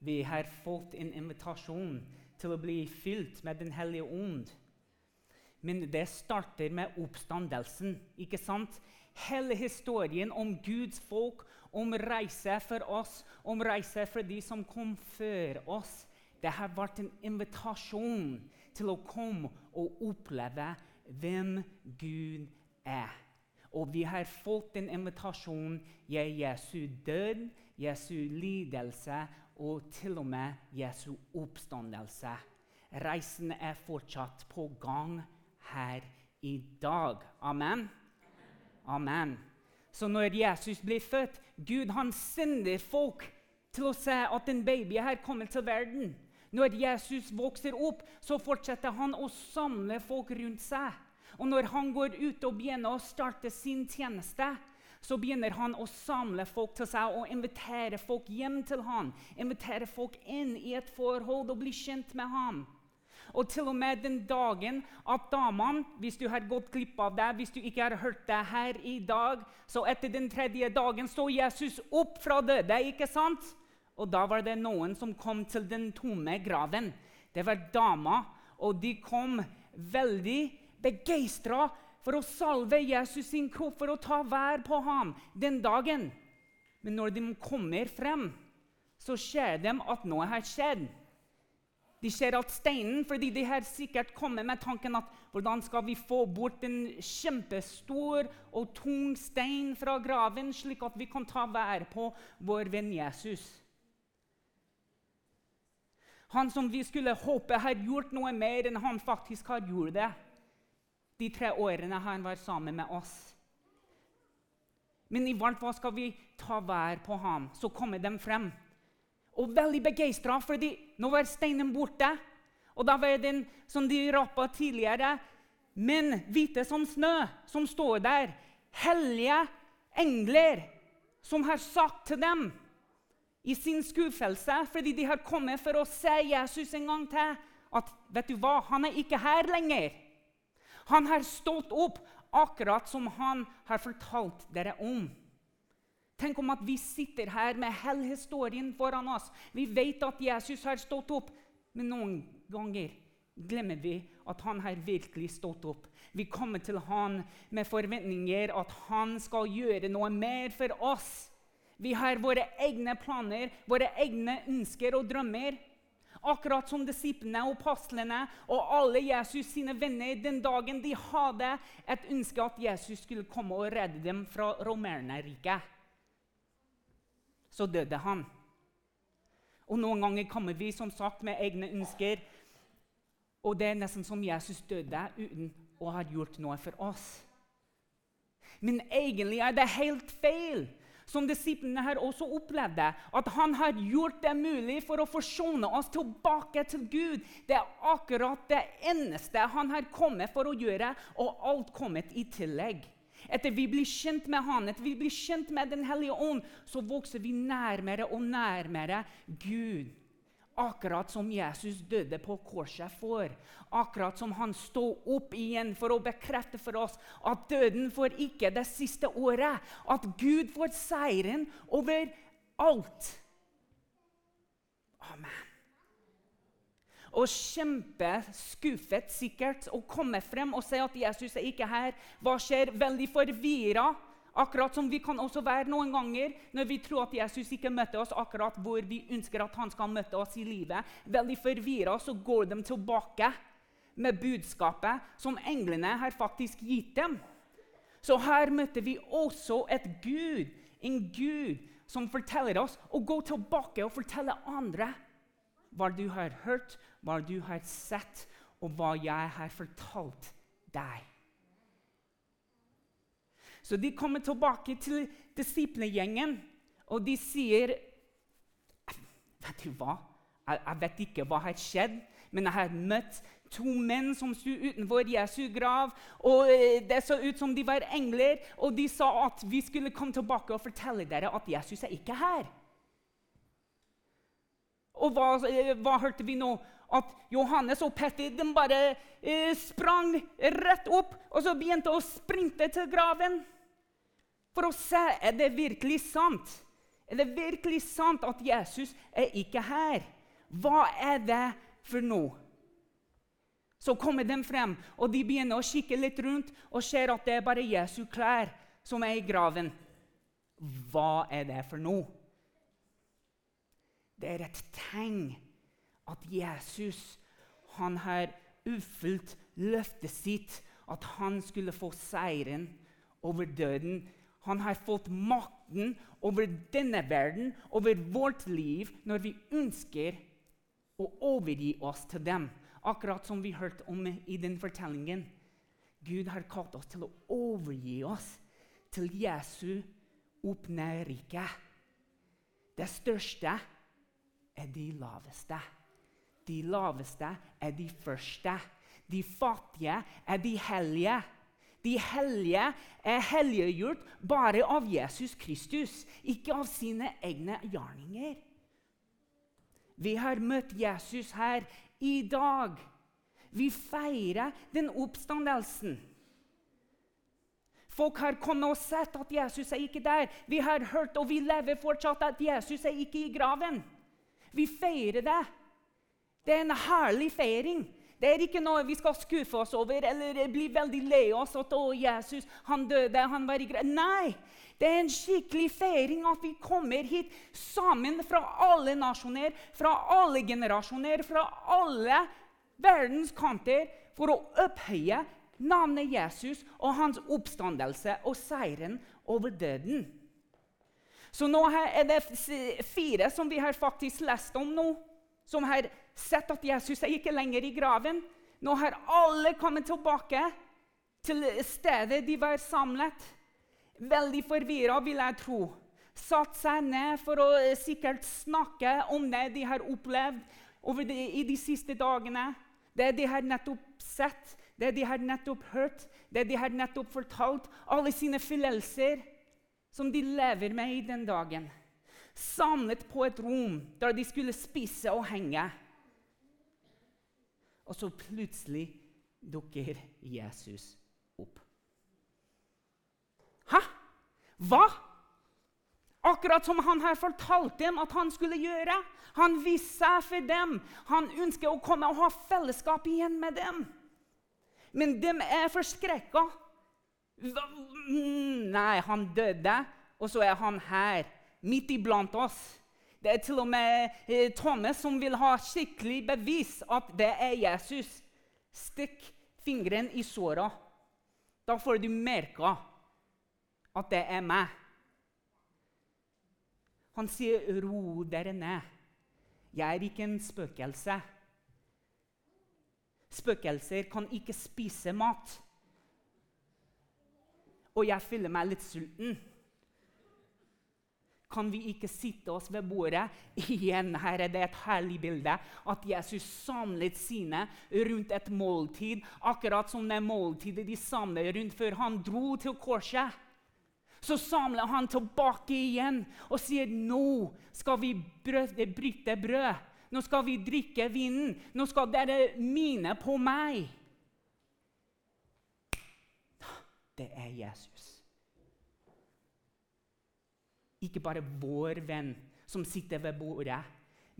Vi har fått en invitasjon til å bli fylt med Den hellige ånd. Men det starter med oppstandelsen. ikke sant? Hele historien om Guds folk, om reise for oss, om reise for de som kom før oss, det har vært en invitasjon til å komme og oppleve hvem Gud er. Og vi har fått en invitasjon i Jesu død, Jesu lidelse og til og med Jesu oppstandelse. Reisen er fortsatt på gang her i dag. Amen. Amen. Så når Jesus blir født Gud han sender folk til å se at en baby her kommer til verden. Når Jesus vokser opp, så fortsetter han å samle folk rundt seg. Og når han går ut og begynner å starte sin tjeneste, så begynner han å samle folk til seg og invitere folk hjem til han. Invitere folk inn i et forhold og bli kjent med ham. Og til og med den dagen at damene Hvis du har gått glipp av det, hvis du ikke har hørt det her i dag, så etter den tredje dagen står Jesus opp fra døde, ikke sant? Og da var det noen som kom til den tomme graven. Det var damer, og de kom veldig begeistra for å salve Jesus sin kropp, for å ta vær på ham den dagen. Men når de kommer frem, så ser de at noe har skjedd. De ser at steinen, fordi de har sikkert kommet med tanken at hvordan skal vi få bort en kjempestor og tung stein fra graven, slik at vi kan ta vær på vår venn Jesus. Han som vi skulle håpe har gjort noe mer enn han faktisk har gjort det de tre årene han var sammen med oss. Men i hvert fall skal vi ta vær på ham. Så kommer de frem. Og veldig begeistra, fordi nå var steinen borte. Og da var den som de rappa tidligere, men hvite som snø, som står der. Hellige engler som har sagt til dem i sin skuffelse, fordi de har kommet for å se Jesus en gang til, at vet du hva, han er ikke her lenger. Han har stått opp akkurat som han har fortalt dere om. Tenk om at vi sitter her med hele historien foran oss. Vi vet at Jesus har stått opp, men noen ganger glemmer vi at han har virkelig stått opp. Vi kommer til han med forventninger at han skal gjøre noe mer for oss. Vi har våre egne planer, våre egne ønsker og drømmer. Akkurat som disiplene og apostlene og alle Jesus sine venner den dagen de hadde et ønske at Jesus skulle komme og redde dem fra romernerriket. Så døde han. Og Noen ganger kommer vi som sagt med egne ønsker, og det er nesten som Jesus døde uten å ha gjort noe for oss. Men egentlig er det helt feil som disiplene her også opplevde. At han har gjort det mulig for å forsone oss tilbake til Gud. Det er akkurat det eneste han har kommet for å gjøre, og alt kommet i tillegg. Etter vi blir kjent med Han, etter vi blir kjent med Den hellige ånd, så vokser vi nærmere og nærmere Gud. Akkurat som Jesus døde på korset for. Akkurat som han stod opp igjen for å bekrefte for oss at døden får ikke det siste året. At Gud får seieren over alt. Amen. Og kjempeskuffet sikkert å komme frem og si at Jesus er ikke her. Hva skjer? Veldig forvirra Akkurat som vi kan også være noen ganger når vi tror at Jesus ikke møtte oss akkurat hvor vi ønsker at han skal møte oss i livet. Veldig forvirra, så går de tilbake med budskapet som englene har faktisk gitt dem. Så her møter vi også et Gud, en Gud som forteller oss å gå tilbake og fortelle andre hva du har hørt, hva du har sett, og hva jeg har fortalt deg. Så de kommer tilbake til disiplegjengen, og de sier Vet du hva? Jeg, jeg, vet ikke hva har skjedd, men jeg har møtt to menn som sto utenfor Jesu grav. og eh, Det så ut som de var engler, og de sa at vi skulle komme tilbake og fortelle dere at Jesus er ikke her. Og hva, eh, hva hørte vi nå? At Johannes og Petter de bare eh, sprang rett opp og så begynte å sprinte til graven for å se er det virkelig sant. Er det virkelig sant at Jesus er ikke her? Hva er det for noe? Så kommer de frem, og de begynner å kikke litt rundt og ser at det er bare Jesu klær som er i graven. Hva er det for noe? Det er et tegn at Jesus han har oppfylt løftet sitt, at han skulle få seieren over døden. Han har fått makten over denne verden, over vårt liv, når vi ønsker å overgi oss til dem. Akkurat som vi hørte om i den fortellingen. Gud har kalt oss til å overgi oss til Jesu oppnærrike. Det største er de laveste. De laveste er de første. De fattige er de hellige. De hellige er helliggjort bare av Jesus Kristus, ikke av sine egne gjerninger. Vi har møtt Jesus her i dag. Vi feirer den oppstandelsen. Folk har kommet og sett at Jesus er ikke der. Vi har hørt og vi lever fortsatt at Jesus er ikke i graven. Vi feirer det. Det er en herlig feiring. Det er ikke noe vi skal skuffe oss over eller bli veldig lei oss at å, Jesus han døde, han var i graven. Nei, det er en skikkelig feiring at vi kommer hit sammen fra alle nasjoner, fra alle generasjoner, fra alle verdens kanter for å opphøye navnet Jesus og hans oppstandelse og seieren over døden. Så nå er det fire som vi har faktisk lest om nå, som har sett at Jesus er ikke lenger i graven. Nå har alle kommet tilbake til stedet de var samlet. Veldig forvirra, vil jeg tro. Satt seg ned for å sikkert snakke om det de har opplevd de, i de siste dagene. Det de har nettopp sett, det de har nettopp hørt, det de har nettopp fortalt, alle sine følelser som de lever med i den dagen. Samlet på et rom der de skulle spise og henge. Og så plutselig dukker Jesus opp. Hæ? Hva? Akkurat som han her fortalte dem at han skulle gjøre. Han viste seg for dem. Han ønsker å komme og ha fellesskap igjen med dem. Men de er forskrekka. Nei, han døde, og så er han her, midt iblant oss. Det er til og med eh, Thomas som vil ha skikkelig bevis at det er Jesus. Stikk fingeren i såra. Da får du merke at det er meg. Han sier, 'Ro dere ned. Jeg er ikke en spøkelse.' Spøkelser kan ikke spise mat. Og jeg føler meg litt sulten. Kan vi ikke sitte oss ved bordet? Igjen her er det et herlig bilde. At Jesus samlet sine rundt et måltid, akkurat som det måltidet de samlet rundt før han dro til korset. Så samler han tilbake igjen og sier, 'Nå skal vi bryte brød.' Nå skal vi drikke vinen. Nå skal dere mine på meg. Det er Jesus. Ikke bare vår venn som sitter ved bordet,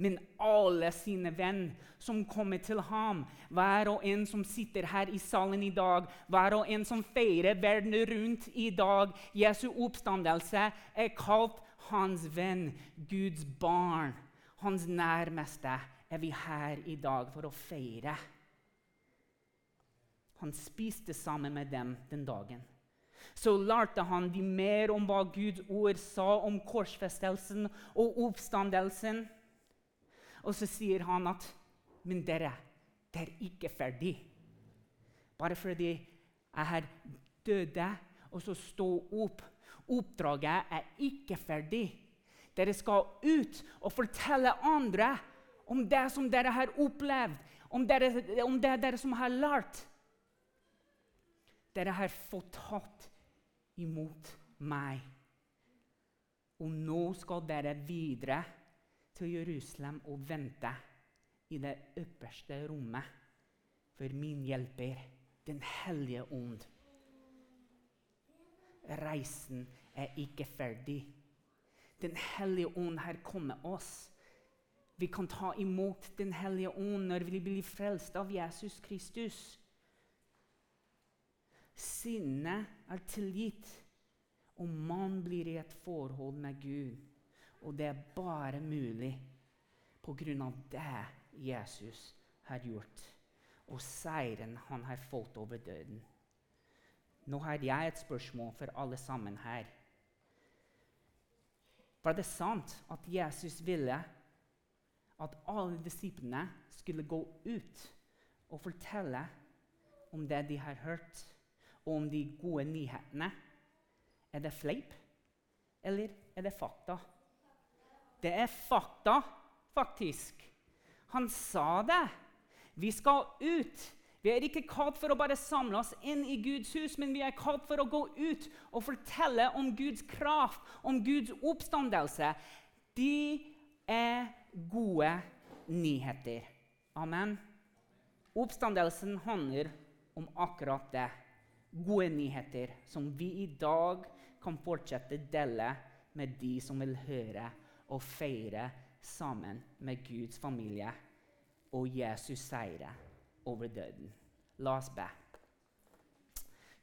men alle sine venn som kommer til ham. Hver og en som sitter her i salen i dag, hver og en som feirer verden rundt i dag. Jesu oppstandelse er kalt hans venn, Guds barn hans nærmeste, er vi her i dag for å feire. Han spiste sammen med dem den dagen. Så lærte han de mer om hva Guds ord sa om korsfestelsen og oppstandelsen. Og så sier han at Men dere, det er ikke ferdig. Bare fordi jeg har døde og så stå opp. Oppdraget er ikke ferdig. Dere skal ut og fortelle andre om det som dere har opplevd, om, dere, om det dere som har lært. Dere har fått tatt imot meg. Og nå skal dere videre til Jerusalem og vente i det ypperste rommet for min hjelper, Den hellige ånd. Reisen er ikke ferdig. Den hellige ånd har kommet oss. Vi kan ta imot Den hellige ånd når vi blir frelst av Jesus Kristus. Sinnet er tilgitt, og man blir i et forhold med Gud. Og det er bare mulig på grunn av det Jesus har gjort, og seieren han har fått over døden. Nå har jeg et spørsmål for alle sammen her. Var det sant at Jesus ville at alle disiplene skulle gå ut og fortelle om det de har hørt, om de gode nyhetene? Er det fleip, eller er det fakta? Det er fakta, faktisk. Han sa det. Vi skal ut. Vi er ikke kalt for å bare samle oss inn i Guds hus, men vi er kalt for å gå ut og fortelle om Guds kraft, om Guds oppstandelse. De er gode nyheter. Amen. Oppstandelsen handler om akkurat det. Gode nyheter som vi i dag kan fortsette å dele med de som vil høre og feire sammen med Guds familie og Jesus seire over døden. La oss be.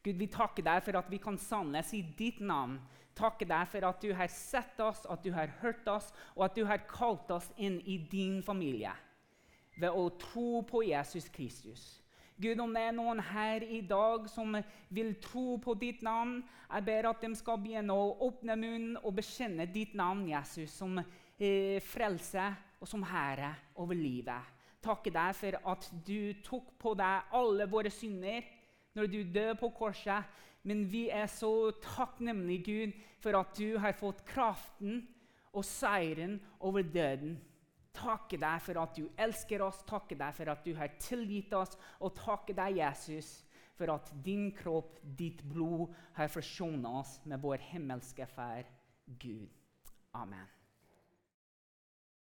Gud, vi takker deg for at vi kan samles i ditt navn. Takker deg for at du har sett oss, at du har hørt oss, og at du har kalt oss inn i din familie ved å tro på Jesus Kristus. Gud, om det er noen her i dag som vil tro på ditt navn, jeg ber at de skal begynne å åpne munnen og bekjenne ditt navn, Jesus, som eh, frelse og som herre over livet. Takke deg for at du tok på deg alle våre synder når du døde på korset. Men vi er så takknemlige, Gud, for at du har fått kraften og seieren over døden takke deg for at du elsker oss, takke deg for at du har tilgitt oss, og takke deg, Jesus, for at din kropp, ditt blod, har forsonet oss med vår himmelske Far, Gud. Amen.